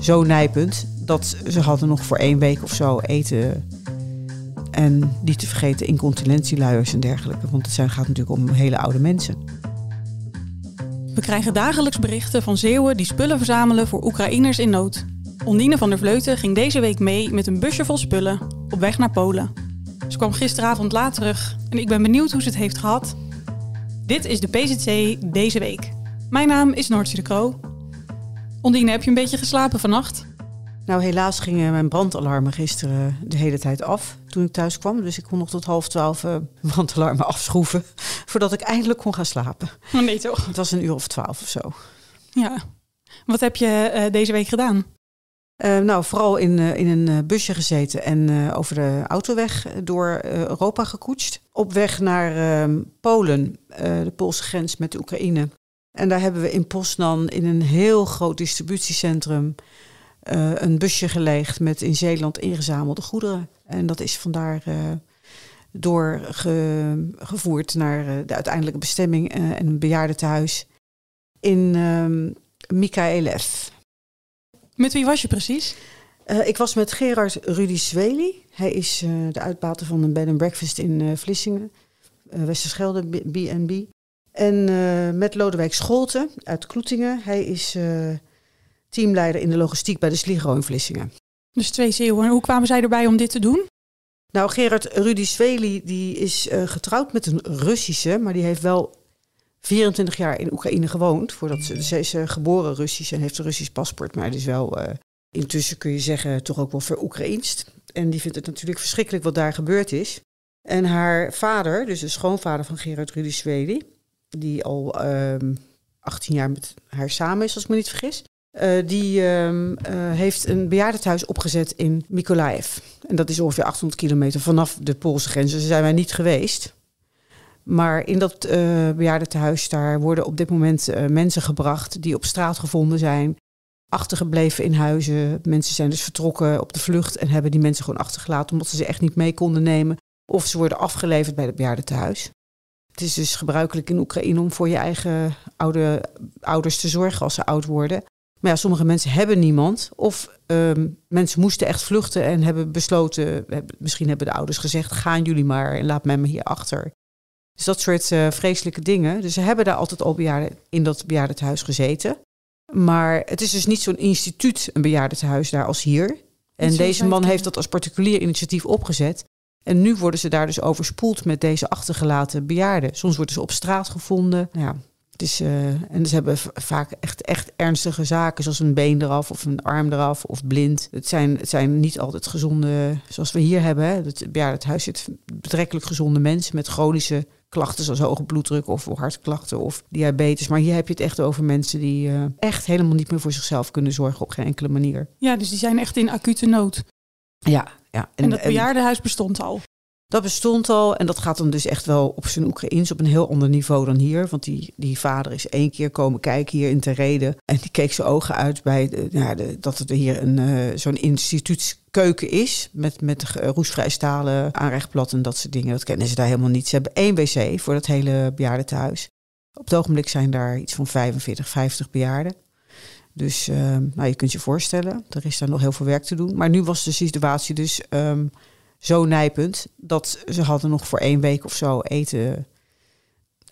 zo nijpend dat ze hadden nog voor één week of zo eten. En niet te vergeten incontinentieluiers en dergelijke. Want het zijn, gaat natuurlijk om hele oude mensen. We krijgen dagelijks berichten van Zeeuwen die spullen verzamelen voor Oekraïners in nood. Ondine van der Vleuten ging deze week mee met een busje vol spullen op weg naar Polen. Ze kwam gisteravond laat terug en ik ben benieuwd hoe ze het heeft gehad. Dit is de PZC deze week. Mijn naam is Noortje de Kroo. Ondine, heb je een beetje geslapen vannacht? Nou, helaas gingen mijn brandalarmen gisteren de hele tijd af toen ik thuis kwam. Dus ik kon nog tot half twaalf uh, brandalarmen afschroeven voordat ik eindelijk kon gaan slapen. Oh nee toch? Het was een uur of twaalf of zo. Ja. Wat heb je uh, deze week gedaan? Uh, nou, vooral in, uh, in een busje gezeten en uh, over de autoweg door Europa gekoetst. Op weg naar ehm, Polen, de Poolse grens met de Oekraïne. En daar hebben we in Poznan in een heel groot distributiecentrum een busje geleegd met in Zeeland ingezamelde goederen. En dat is vandaar doorgevoerd naar de uiteindelijke bestemming en een bejaardentehuis in um, Mikaelev. Met wie was je precies? Uh, ik was met Gerard Rudy Zweli. Hij is uh, de uitbater van een bed and breakfast in uh, Vlissingen, Westerschelde B&B. En met Lodewijk Scholten uit Kloetingen. Hij is teamleider in de logistiek bij de Sligro in Vlissingen. Dus twee Zeeuwen. En hoe kwamen zij erbij om dit te doen? Nou, Gerard Rudy Sveli die is getrouwd met een Russische, maar die heeft wel 24 jaar in Oekraïne gewoond. Voordat ze, ze is geboren Russisch en heeft een Russisch paspoort. Maar is wel, intussen kun je zeggen, toch ook wel veroekraïnst. En die vindt het natuurlijk verschrikkelijk wat daar gebeurd is. En haar vader, dus de schoonvader van Gerard Rudy Swedi, die al um, 18 jaar met haar samen is, als ik me niet vergis. Uh, die um, uh, heeft een bejaardentehuis opgezet in Mykolaiv. En dat is ongeveer 800 kilometer vanaf de Poolse grens. Dus daar zijn wij niet geweest. Maar in dat uh, bejaardentehuis daar worden op dit moment mensen gebracht die op straat gevonden zijn, achtergebleven in huizen. Mensen zijn dus vertrokken op de vlucht en hebben die mensen gewoon achtergelaten omdat ze ze echt niet mee konden nemen. Of ze worden afgeleverd bij het bejaardentehuis. Het is dus gebruikelijk in Oekraïne om voor je eigen oude, ouders te zorgen als ze oud worden. Maar ja, sommige mensen hebben niemand. Of um, mensen moesten echt vluchten en hebben besloten, misschien hebben de ouders gezegd, gaan jullie maar en laat mij maar hier achter. Dus dat soort uh, vreselijke dingen. Dus ze hebben daar altijd al bejaarden, in dat bejaardentehuis gezeten. Maar het is dus niet zo'n instituut, een bejaardentehuis daar als hier. En deze man heeft dat als particulier initiatief opgezet. En nu worden ze daar dus overspoeld met deze achtergelaten bejaarden. Soms worden ze op straat gevonden. Ja, het is, uh, en ze hebben vaak echt, echt ernstige zaken, zoals een been eraf of een arm eraf of blind. Het zijn, het zijn niet altijd gezonde, zoals we hier hebben. Hè. Het bejaardenhuis zit betrekkelijk gezonde mensen met chronische klachten zoals hoge bloeddruk of hartklachten of diabetes. Maar hier heb je het echt over mensen die uh, echt helemaal niet meer voor zichzelf kunnen zorgen op geen enkele manier. Ja, dus die zijn echt in acute nood. Ja, ja. En, en dat bejaardenhuis bestond al. Dat bestond al en dat gaat dan dus echt wel op zijn Oekraïens op een heel ander niveau dan hier. Want die, die vader is één keer komen kijken hier in Terrede. En die keek zijn ogen uit bij de, ja, de, dat er hier een, uh, zo'n instituutskeuken is. Met, met roestvrij stalen aanrechtblad en dat soort dingen. Dat kennen ze daar helemaal niet. Ze hebben één wc voor dat hele bejaardentehuis. Op het ogenblik zijn daar iets van 45, 50 bejaarden. Dus uh, nou, je kunt je voorstellen, er is daar nog heel veel werk te doen. Maar nu was de situatie dus... Um, zo nijpend dat ze hadden nog voor één week of zo eten.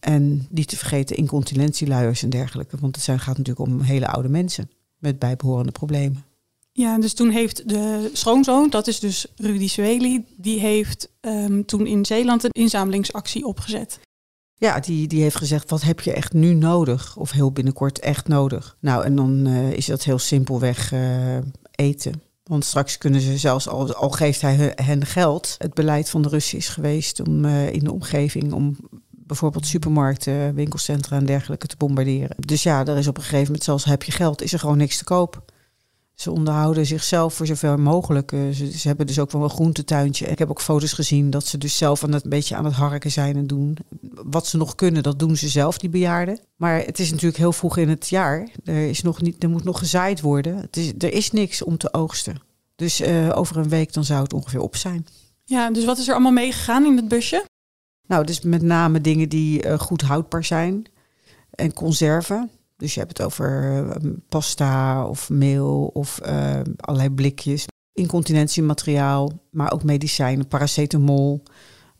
En niet te vergeten incontinentieluiers en dergelijke. Want het zijn, gaat natuurlijk om hele oude mensen met bijbehorende problemen. Ja, dus toen heeft de schoonzoon, dat is dus Rudy Zweli, die heeft um, toen in Zeeland een inzamelingsactie opgezet. Ja, die, die heeft gezegd, wat heb je echt nu nodig? Of heel binnenkort echt nodig? Nou, en dan uh, is dat heel simpelweg uh, eten. Want straks kunnen ze zelfs, al, al geeft hij hen geld, het beleid van de Russen is geweest om uh, in de omgeving om bijvoorbeeld supermarkten, winkelcentra en dergelijke te bombarderen. Dus ja, er is op een gegeven moment, zelfs heb je geld, is er gewoon niks te koop. Ze onderhouden zichzelf voor zoveel mogelijk. Uh, ze, ze, hebben dus ook wel een groentetuintje. Ik heb ook foto's gezien dat ze dus zelf aan het, een beetje aan het harken zijn en doen. Wat ze nog kunnen, dat doen ze zelf, die bejaarden. Maar het is natuurlijk heel vroeg in het jaar. Er, is nog niet, er moet nog gezaaid worden. Het is, er is niks om te oogsten. Dus uh, over een week dan zou het ongeveer op zijn. Ja, dus wat is er allemaal meegegaan in het busje? Nou, dus met name dingen die uh, goed houdbaar zijn. En conserven. Dus je hebt het over uh, pasta of meel of uh, allerlei blikjes. Incontinentiemateriaal, maar ook medicijnen, paracetamol,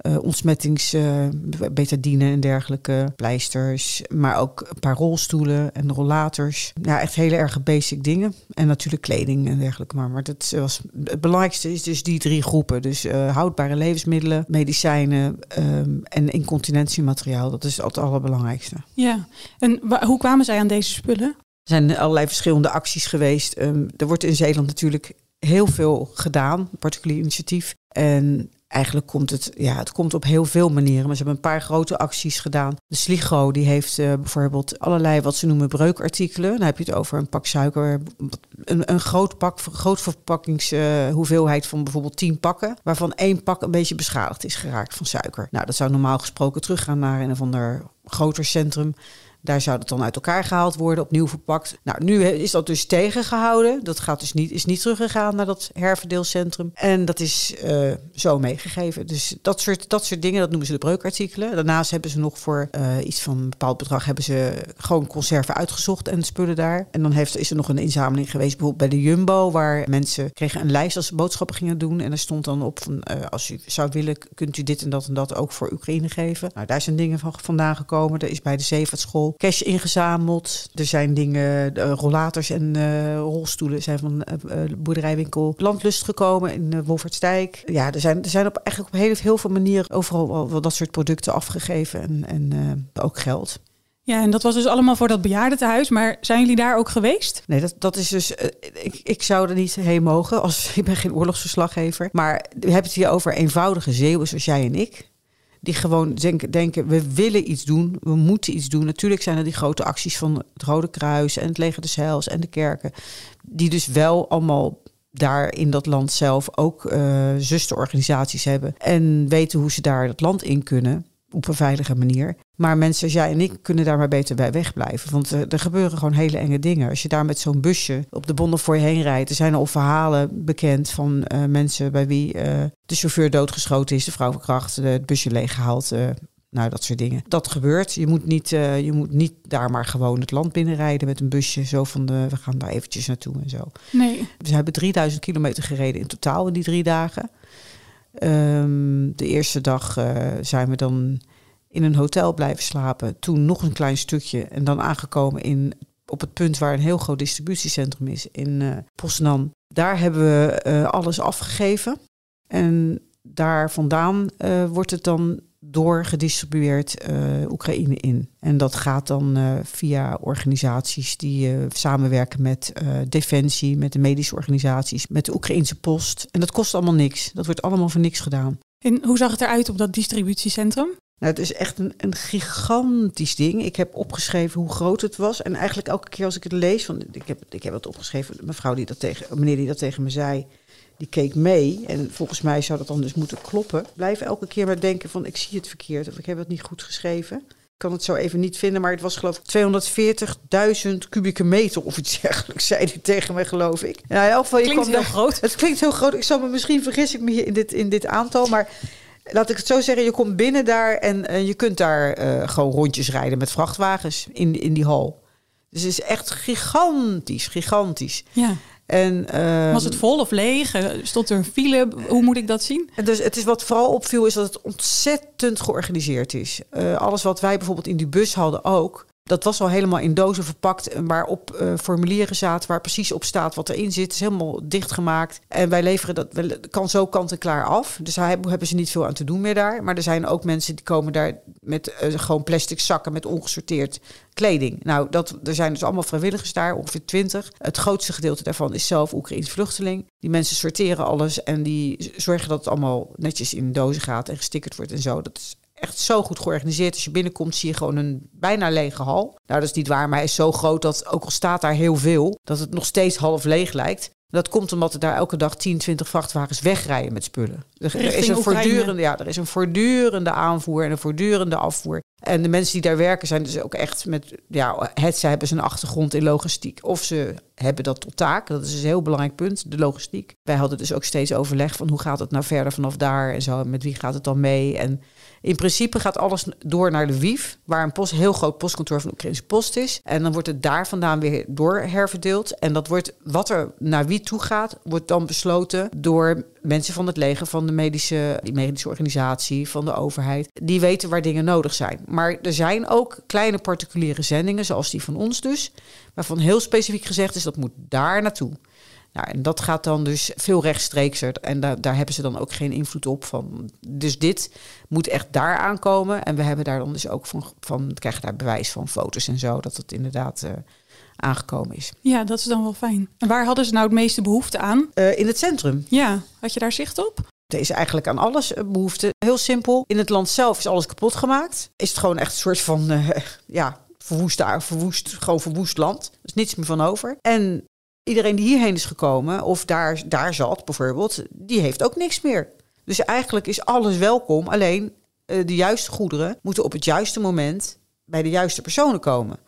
uh, ontsmettingsbetadine en dergelijke, pleisters. Maar ook een paar rolstoelen en rollators. Ja, echt hele erg basic dingen. En natuurlijk kleding en dergelijke. Maar, maar dat was, het belangrijkste is dus die drie groepen. Dus uh, houdbare levensmiddelen, medicijnen um, en incontinentiemateriaal. Dat is het allerbelangrijkste. Ja, en hoe kwamen zij aan deze spullen? Er zijn allerlei verschillende acties geweest. Um, er wordt in Zeeland natuurlijk heel veel gedaan, particulier initiatief. En eigenlijk komt het, ja, het komt op heel veel manieren. Maar ze hebben een paar grote acties gedaan. De Sligo die heeft uh, bijvoorbeeld allerlei wat ze noemen breukartikelen. Dan heb je het over een pak suiker, een, een groot pak, groot verpakkingshoeveelheid uh, van bijvoorbeeld 10 pakken, waarvan één pak een beetje beschadigd is geraakt van suiker. Nou, dat zou normaal gesproken teruggaan naar een of ander groter centrum. Daar zou het dan uit elkaar gehaald worden, opnieuw verpakt. Nou, nu is dat dus tegengehouden. Dat gaat dus niet, is niet teruggegaan naar dat herverdeelcentrum. En dat is uh, zo meegegeven. Dus dat soort, dat soort dingen, dat noemen ze de breukartikelen. Daarnaast hebben ze nog voor uh, iets van een bepaald bedrag... hebben ze gewoon conserven uitgezocht en spullen daar. En dan heeft, is er nog een inzameling geweest, bijvoorbeeld bij de Jumbo... waar mensen kregen een lijst als ze boodschappen gingen doen. En er stond dan op van, uh, als u zou willen... kunt u dit en dat en dat ook voor Oekraïne geven. Nou, daar zijn dingen van vandaan gekomen. Er is bij de Zeevaartschool cash ingezameld. Er zijn dingen, uh, rollators en uh, rolstoelen zijn van uh, boerderijwinkel Landlust gekomen in Wolfertsdijk. Ja, er zijn, er zijn op, eigenlijk op heel, heel veel manieren overal wel, wel dat soort producten afgegeven en, en ook geld. Ja, en dat was dus allemaal voor dat bejaardentehuis. Maar zijn jullie daar ook geweest? Nee, dat, dat is dus. Uh, ik, ik zou er niet heen mogen. Als, ik ben geen oorlogsverslaggever. Maar we hebben het hier over eenvoudige Zeeuwen zoals jij en ik die gewoon denken, denken, we willen iets doen, we moeten iets doen. Natuurlijk zijn er die grote acties van het Rode Kruis en het Leger des Heils en de kerken, die dus wel allemaal daar in dat land zelf ook uh, zusterorganisaties hebben en weten hoe ze daar dat land in kunnen op een veilige manier. Maar mensen als jij en ik kunnen daar maar beter bij wegblijven. Want er, er gebeuren gewoon hele enge dingen. Als je daar met zo'n busje op de bonden voor je heen rijdt. Er zijn al verhalen bekend van uh, mensen bij wie uh, de chauffeur doodgeschoten is, de vrouw verkracht, uh, het busje leeggehaald. nou, dat soort dingen. Dat gebeurt. Je moet, niet, je moet niet daar maar gewoon het land binnenrijden met een busje. Zo van de, we gaan daar eventjes naartoe en zo. Nee. We hebben 3000 kilometer gereden in totaal in die drie dagen. Um, de eerste dag zijn we dan in een hotel blijven slapen. Toen nog een klein stukje en dan aangekomen in, op het punt waar een heel groot distributiecentrum is in uh, Poznan. Daar hebben we uh, alles afgegeven. En daar vandaan uh, wordt het dan doorgedistribueerd Oekraïne in. En dat gaat dan via organisaties die samenwerken met Defensie, met de medische organisaties, met de Oekraïnse post. En dat kost allemaal niks. Dat wordt allemaal voor niks gedaan. En hoe zag het eruit op dat distributiecentrum? Nou, het is echt een, een gigantisch ding. Ik heb opgeschreven hoe groot het was. En eigenlijk elke keer als ik het lees, van, ik, heb, ik heb het opgeschreven, mevrouw die dat tegen, meneer die dat tegen me zei, die keek mee. En volgens mij zou dat dan dus moeten kloppen. Blijf elke keer maar denken van ik zie het verkeerd of ik heb het niet goed geschreven. Ik kan het zo even niet vinden, maar het was geloof ik 240.000 kubieke meter of iets dergelijks, zei hij tegen mij geloof ik. Nou, in elk geval, je klinkt heel groot. Het klinkt heel groot. Ik zal me misschien vergis ik me hier in dit, in dit aantal, maar laat ik het zo zeggen, je komt binnen daar en uh, je kunt daar uh, gewoon rondjes rijden met vrachtwagens in, in die hal. Dus het is echt gigantisch, gigantisch. Ja. En, uh, Was het vol of leeg? Stond er een file? Hoe moet ik dat zien? Dus het is wat vooral opviel is dat het ontzettend georganiseerd is. Uh, alles wat wij bijvoorbeeld in die bus hadden ook. Dat was al helemaal in dozen verpakt, waarop uh, formulieren zaten waar precies op staat wat erin zit. Het is helemaal dichtgemaakt. En wij leveren dat kan zo kant en klaar af. Dus daar hebben ze niet veel aan te doen meer daar. Maar er zijn ook mensen die komen daar met uh, gewoon plastic zakken met ongesorteerd kleding. Nou, dat, er zijn dus allemaal vrijwilligers daar, ongeveer twintig. Het grootste gedeelte daarvan is zelf Oekraïns vluchteling. Die mensen sorteren alles en die zorgen dat het allemaal netjes in dozen gaat en gestickerd wordt en zo. Dat is echt zo goed georganiseerd. Als je binnenkomt zie je gewoon een bijna lege hal. Nou, dat is niet waar, maar hij is zo groot dat ook al staat daar heel veel, dat het nog steeds half leeg lijkt. Dat komt omdat er daar elke dag 10, 20 vrachtwagens wegrijden met spullen. Er, er is een voortdurende, ja, er is een voortdurende aanvoer en een voortdurende afvoer. En de mensen die daar werken zijn dus ook echt met, ja, het ze hebben zijn achtergrond in logistiek. Of ze hebben dat tot taak. Dat is dus een heel belangrijk punt, de logistiek. Wij hadden dus ook steeds overleg van hoe gaat het nou verder vanaf daar en zo. Met wie gaat het dan mee? En in principe gaat alles door naar de WIF, waar een post, heel groot postkantoor van de Oekraïnse Post is. En dan wordt het daar vandaan weer door herverdeeld. En dat wordt, wat er naar wie toe gaat, wordt dan besloten door mensen van het leger, van de medische, medische organisatie, van de overheid. Die weten waar dingen nodig zijn. Maar er zijn ook kleine particuliere zendingen, zoals die van ons dus, waarvan heel specifiek gezegd is dat moet daar naartoe. Nou, en dat gaat dan dus veel rechtstreekser. En daar, daar hebben ze dan ook geen invloed op. Van. Dus dit moet echt daar aankomen. En we hebben daar dan dus ook van, van krijgen daar bewijs van foto's en zo, dat het inderdaad uh, aangekomen is. Ja, dat is dan wel fijn. En waar hadden ze nou het meeste behoefte aan? Uh, in het centrum. Ja, had je daar zicht op? Er is eigenlijk aan alles behoefte. Heel simpel. In het land zelf is alles kapot gemaakt. Is het gewoon echt een soort van, uh, ja, verwoest, verwoest, gewoon verwoest land. Er is niets meer van over. En iedereen die hierheen is gekomen of daar, daar zat bijvoorbeeld, die heeft ook niks meer. Dus eigenlijk is alles welkom, alleen uh, de juiste goederen moeten op het juiste moment bij de juiste personen komen.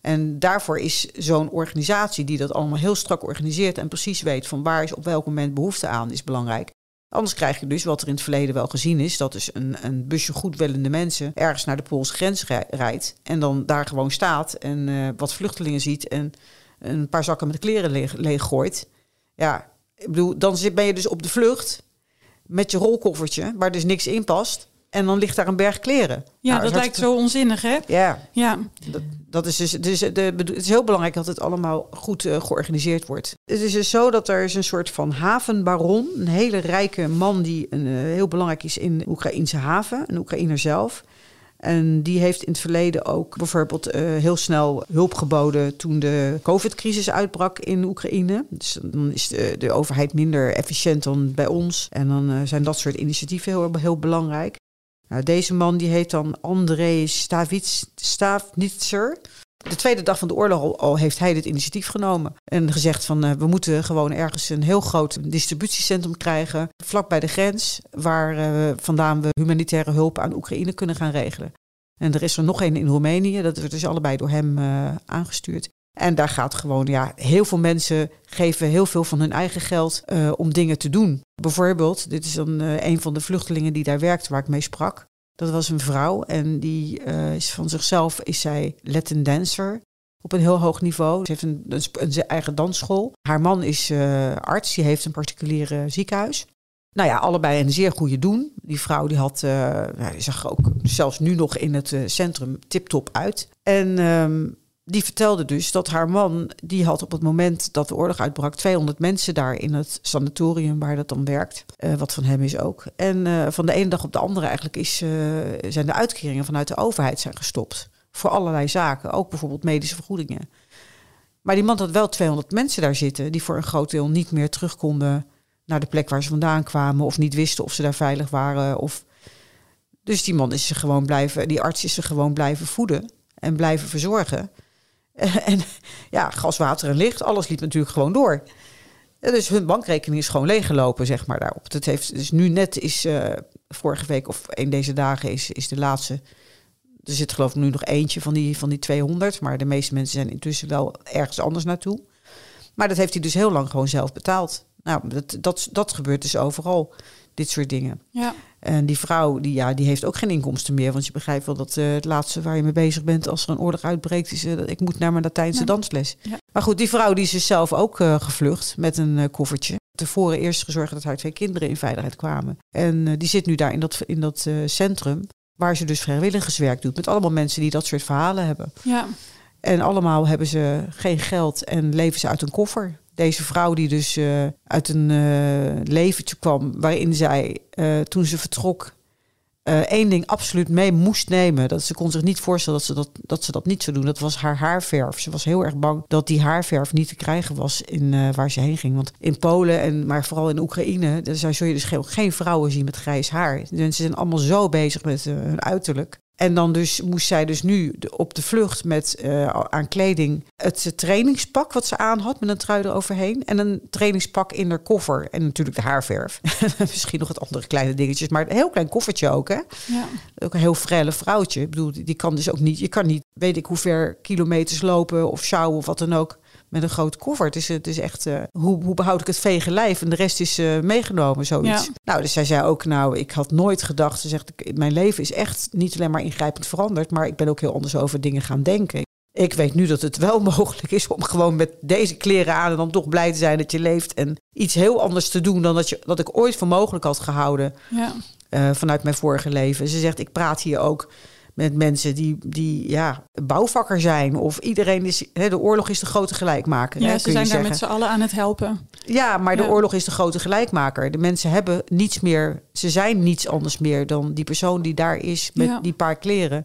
En daarvoor is zo'n organisatie die dat allemaal heel strak organiseert en precies weet van waar is op welk moment behoefte aan, is belangrijk. Anders krijg je dus wat er in het verleden wel gezien is: dat is een, een busje goedwillende mensen ergens naar de Poolse grens rijdt en dan daar gewoon staat en uh, wat vluchtelingen ziet en een paar zakken met kleren leeg, gooit. Ja, ik bedoel, dan ben je dus op de vlucht met je rolkoffertje, waar dus niks in past. En dan ligt daar een berg kleren. Ja, nou, dat, lijkt zo onzinnig, hè? Ja. ja. Dat, dat is dus, dus de, het is heel belangrijk dat het allemaal goed uh, georganiseerd wordt. Het is dus zo dat er is een soort van havenbaron, een hele rijke man die een, uh, heel belangrijk is in de Oekraïnse haven, een Oekraïner zelf. En die heeft in het verleden ook bijvoorbeeld uh, heel snel hulp geboden toen de COVID-crisis uitbrak in Oekraïne. Dus dan is de, de, overheid minder efficiënt dan bij ons. En dan uh, zijn dat soort initiatieven heel, heel belangrijk. Nou, deze man die heet dan André Stavnitzer. De tweede dag van de oorlog al, heeft hij dit initiatief genomen. En gezegd van uh, we moeten gewoon ergens een heel groot distributiecentrum krijgen. Vlak bij de grens. Waar uh, vandaan we humanitaire hulp aan Oekraïne kunnen gaan regelen. En er is er nog één in Roemenië. Dat wordt dus allebei door hem uh, aangestuurd. En daar gaat gewoon, ja, heel veel mensen geven heel veel van hun eigen geld om dingen te doen. Bijvoorbeeld, dit is dan een van de vluchtelingen die daar werkt, waar ik mee sprak. Dat was een vrouw en die uh, is van zichzelf is zij Latin dancer op een heel hoog niveau. Ze heeft een, een, eigen dansschool. Haar man is uh, arts, die heeft een particuliere ziekenhuis. Nou ja, allebei een zeer goede doen. Die vrouw die had, uh, zag ook zelfs nu nog in het centrum tip-top uit. En um, die vertelde dus dat haar man, die had op het moment dat de oorlog uitbrak, 200 mensen daar in het sanatorium waar dat dan werkt. Uh, wat van hem is ook. En uh, van de ene dag op de andere eigenlijk is, uh, zijn de uitkeringen vanuit de overheid zijn gestopt. Voor allerlei zaken, ook bijvoorbeeld medische vergoedingen. Maar die man had wel 200 mensen daar zitten, die voor een groot deel niet meer terug konden naar de plek waar ze vandaan kwamen, of niet wisten of ze daar veilig waren. Of... Dus die man is ze gewoon blijven, die arts is ze gewoon blijven voeden en blijven verzorgen. En ja, gas, water en licht, alles liep natuurlijk gewoon door. Dus hun bankrekening is gewoon leeggelopen, zeg maar, daarop. Dat heeft, dus nu net is, uh, vorige week of een deze dagen is, is de laatste... Er zit geloof ik nu nog eentje van die, van die 200. Maar de meeste mensen zijn intussen wel ergens anders naartoe. Maar dat heeft hij dus heel lang gewoon zelf betaald. Nou, dat, dat, dat gebeurt dus overal, dit soort dingen. Ja. En die vrouw, die, ja, die heeft ook geen inkomsten meer. Want je begrijpt wel dat uh, het laatste waar je mee bezig bent als er een oorlog uitbreekt, is uh, dat ik moet naar mijn Latijnse ja. dansles. Ja. Maar goed, die vrouw die is dus zelf ook uh, gevlucht met een koffertje. Tevoren eerst gezorgd dat haar twee kinderen in veiligheid kwamen. En die zit nu daar in dat, in dat centrum, waar ze dus vrijwilligerswerk doet. Met allemaal mensen die dat soort verhalen hebben. Ja. En allemaal hebben ze geen geld en leven ze uit een koffer. Deze vrouw die dus uh, uit een uh, leventje kwam waarin zij uh, toen ze vertrok eh, één ding absoluut mee moest nemen. Dat ze kon zich niet voorstellen dat ze dat, dat ze dat niet zou doen. Dat was haar haarverf. Ze was heel erg bang dat die haarverf niet te krijgen was in eh, waar ze heen ging. Want in Polen en maar vooral in Oekraïne, daar zul je dus geen, geen vrouwen zien met grijs haar. Mensen zijn allemaal zo bezig met hun uiterlijk. En dan dus moest zij dus nu op de vlucht met uh, aan kleding het trainingspak wat ze aan had met een trui eroverheen en een trainingspak in haar koffer en natuurlijk de haarverf. Misschien nog wat andere kleine dingetjes, maar een heel klein koffertje ook hè. Ja. Ook een heel frelle vrouwtje. Ik bedoel, die kan dus ook niet. Je kan niet, weet ik hoe ver kilometers lopen of sjouwen of wat dan ook met een grote koffer. Het is, het is echt, uh, hoe, hoe behoud ik het vege lijf? En de rest is uh, meegenomen, zoiets. Nou, dus zij zei ook, nou, ik had nooit gedacht. Ze zegt, mijn leven is echt niet alleen maar ingrijpend veranderd, maar ik ben ook heel anders over dingen gaan denken. Ik weet nu dat het wel mogelijk is om gewoon met deze kleren aan en dan toch blij te zijn dat je leeft en iets heel anders te doen dan dat, je, dat ik ooit voor mogelijk had gehouden ja. uh, vanuit mijn vorige leven. Ze zegt, ik praat hier ook met mensen die, die ja, bouwvakker zijn. Of iedereen is. Hè, de oorlog is de grote gelijkmaker. Ja, hè, ze zijn daar met z'n allen aan het helpen. Ja, maar de oorlog is de grote gelijkmaker. De mensen hebben niets meer. Ze zijn niets anders meer dan die persoon die daar is met ja. die paar kleren.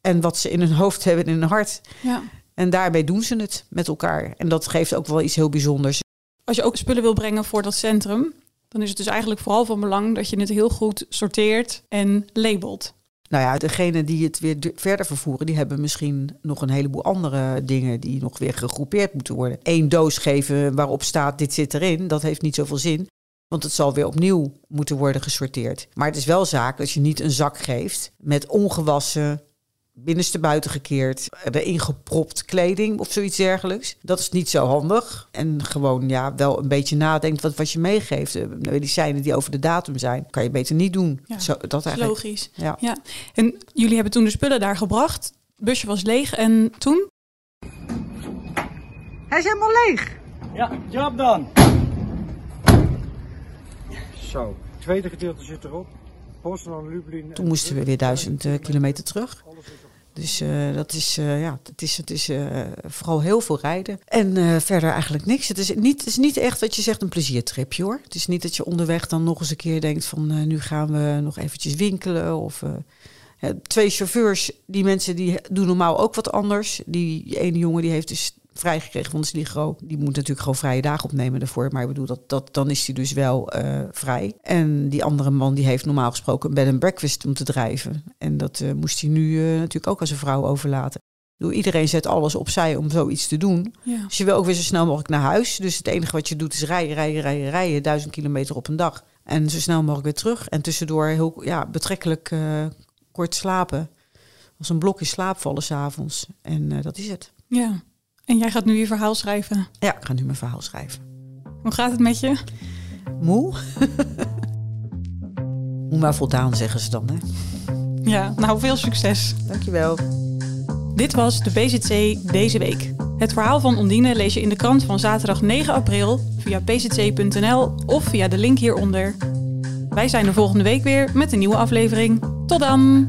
En wat ze in hun hoofd hebben en in hun hart. Ja. En daarmee doen ze het met elkaar. En dat geeft ook wel iets heel bijzonders. Als je ook spullen wil brengen voor dat centrum, dan is het dus eigenlijk vooral van belang dat je het heel goed sorteert en labelt. Nou ja, degene die het weer verder vervoeren, die hebben misschien nog een heleboel andere dingen die nog weer gegroepeerd moeten worden. Eén doos geven waarop staat dit zit erin, dat heeft niet zoveel zin. Want het zal weer opnieuw moeten worden gesorteerd. Maar het is wel zaak als je niet een zak geeft met ongewassen binnenste buiten gekeerd, erin gepropt kleding of zoiets dergelijks. Dat is niet zo handig. En gewoon ja, wel een beetje nadenkt wat, wat je meegeeft. De medicijnen die over de datum zijn, kan je beter niet doen. Ja, zo, dat eigenlijk. logisch. Ja. ja. En jullie hebben toen de spullen daar gebracht. Het busje was leeg en toen? Hij is helemaal leeg. Ja, job dan. Zo, het tweede gedeelte zit erop. Toen moesten we weer duizend uh, kilometer terug. Dus uh, dat is, uh, ja, het is, het is vooral heel veel rijden. En verder eigenlijk niks. Het is, niet, het is niet echt wat je zegt een pleziertripje hoor. Het is niet dat je onderweg dan nog eens een keer denkt van nu gaan we nog eventjes winkelen. Of twee chauffeurs, die mensen die doen normaal ook wat anders. Die ene jongen die heeft dus vrijgekregen van de Sligro. Die moet natuurlijk gewoon vrije dagen opnemen daarvoor. Maar ik bedoel, dat, dat, dan is hij dus wel uh, vrij. En die andere man die heeft normaal gesproken een bed and breakfast om te drijven. En dat uh, moest hij nu uh, natuurlijk ook als een vrouw overlaten. Doe, iedereen zet alles opzij om zoiets te doen. Ja. Dus je wil ook weer zo snel mogelijk naar huis. Dus het enige wat je doet is rijden, rijden, rijden, rijden. Duizend kilometer op een dag. En zo snel mogelijk weer terug. En tussendoor heel ja, betrekkelijk kort slapen. Als een blokje slaap vallen s'avonds. En dat is het. Ja. En jij gaat nu je verhaal schrijven? Ja, ik ga nu mijn verhaal schrijven. Hoe gaat het met je? Moe. Moe maar voldaan, zeggen ze dan, hè? Ja, nou veel succes. Dankjewel. Dit was de BZC deze week. Het verhaal van Ondine lees je in de krant van zaterdag 9 april via pzc.nl of via de link hieronder. Wij zijn er volgende week weer met een nieuwe aflevering. Tot dan!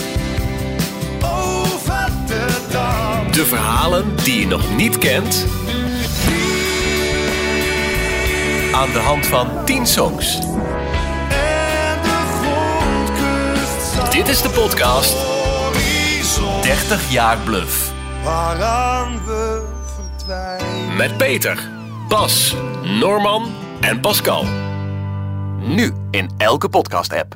De verhalen die je nog niet kent. Aan de hand van 10 songs. Dit is de podcast 30 jaar bluff. Waaraan we verdwijnen. Met Peter, Bas, Norman en Pascal. Nu in elke podcast-app.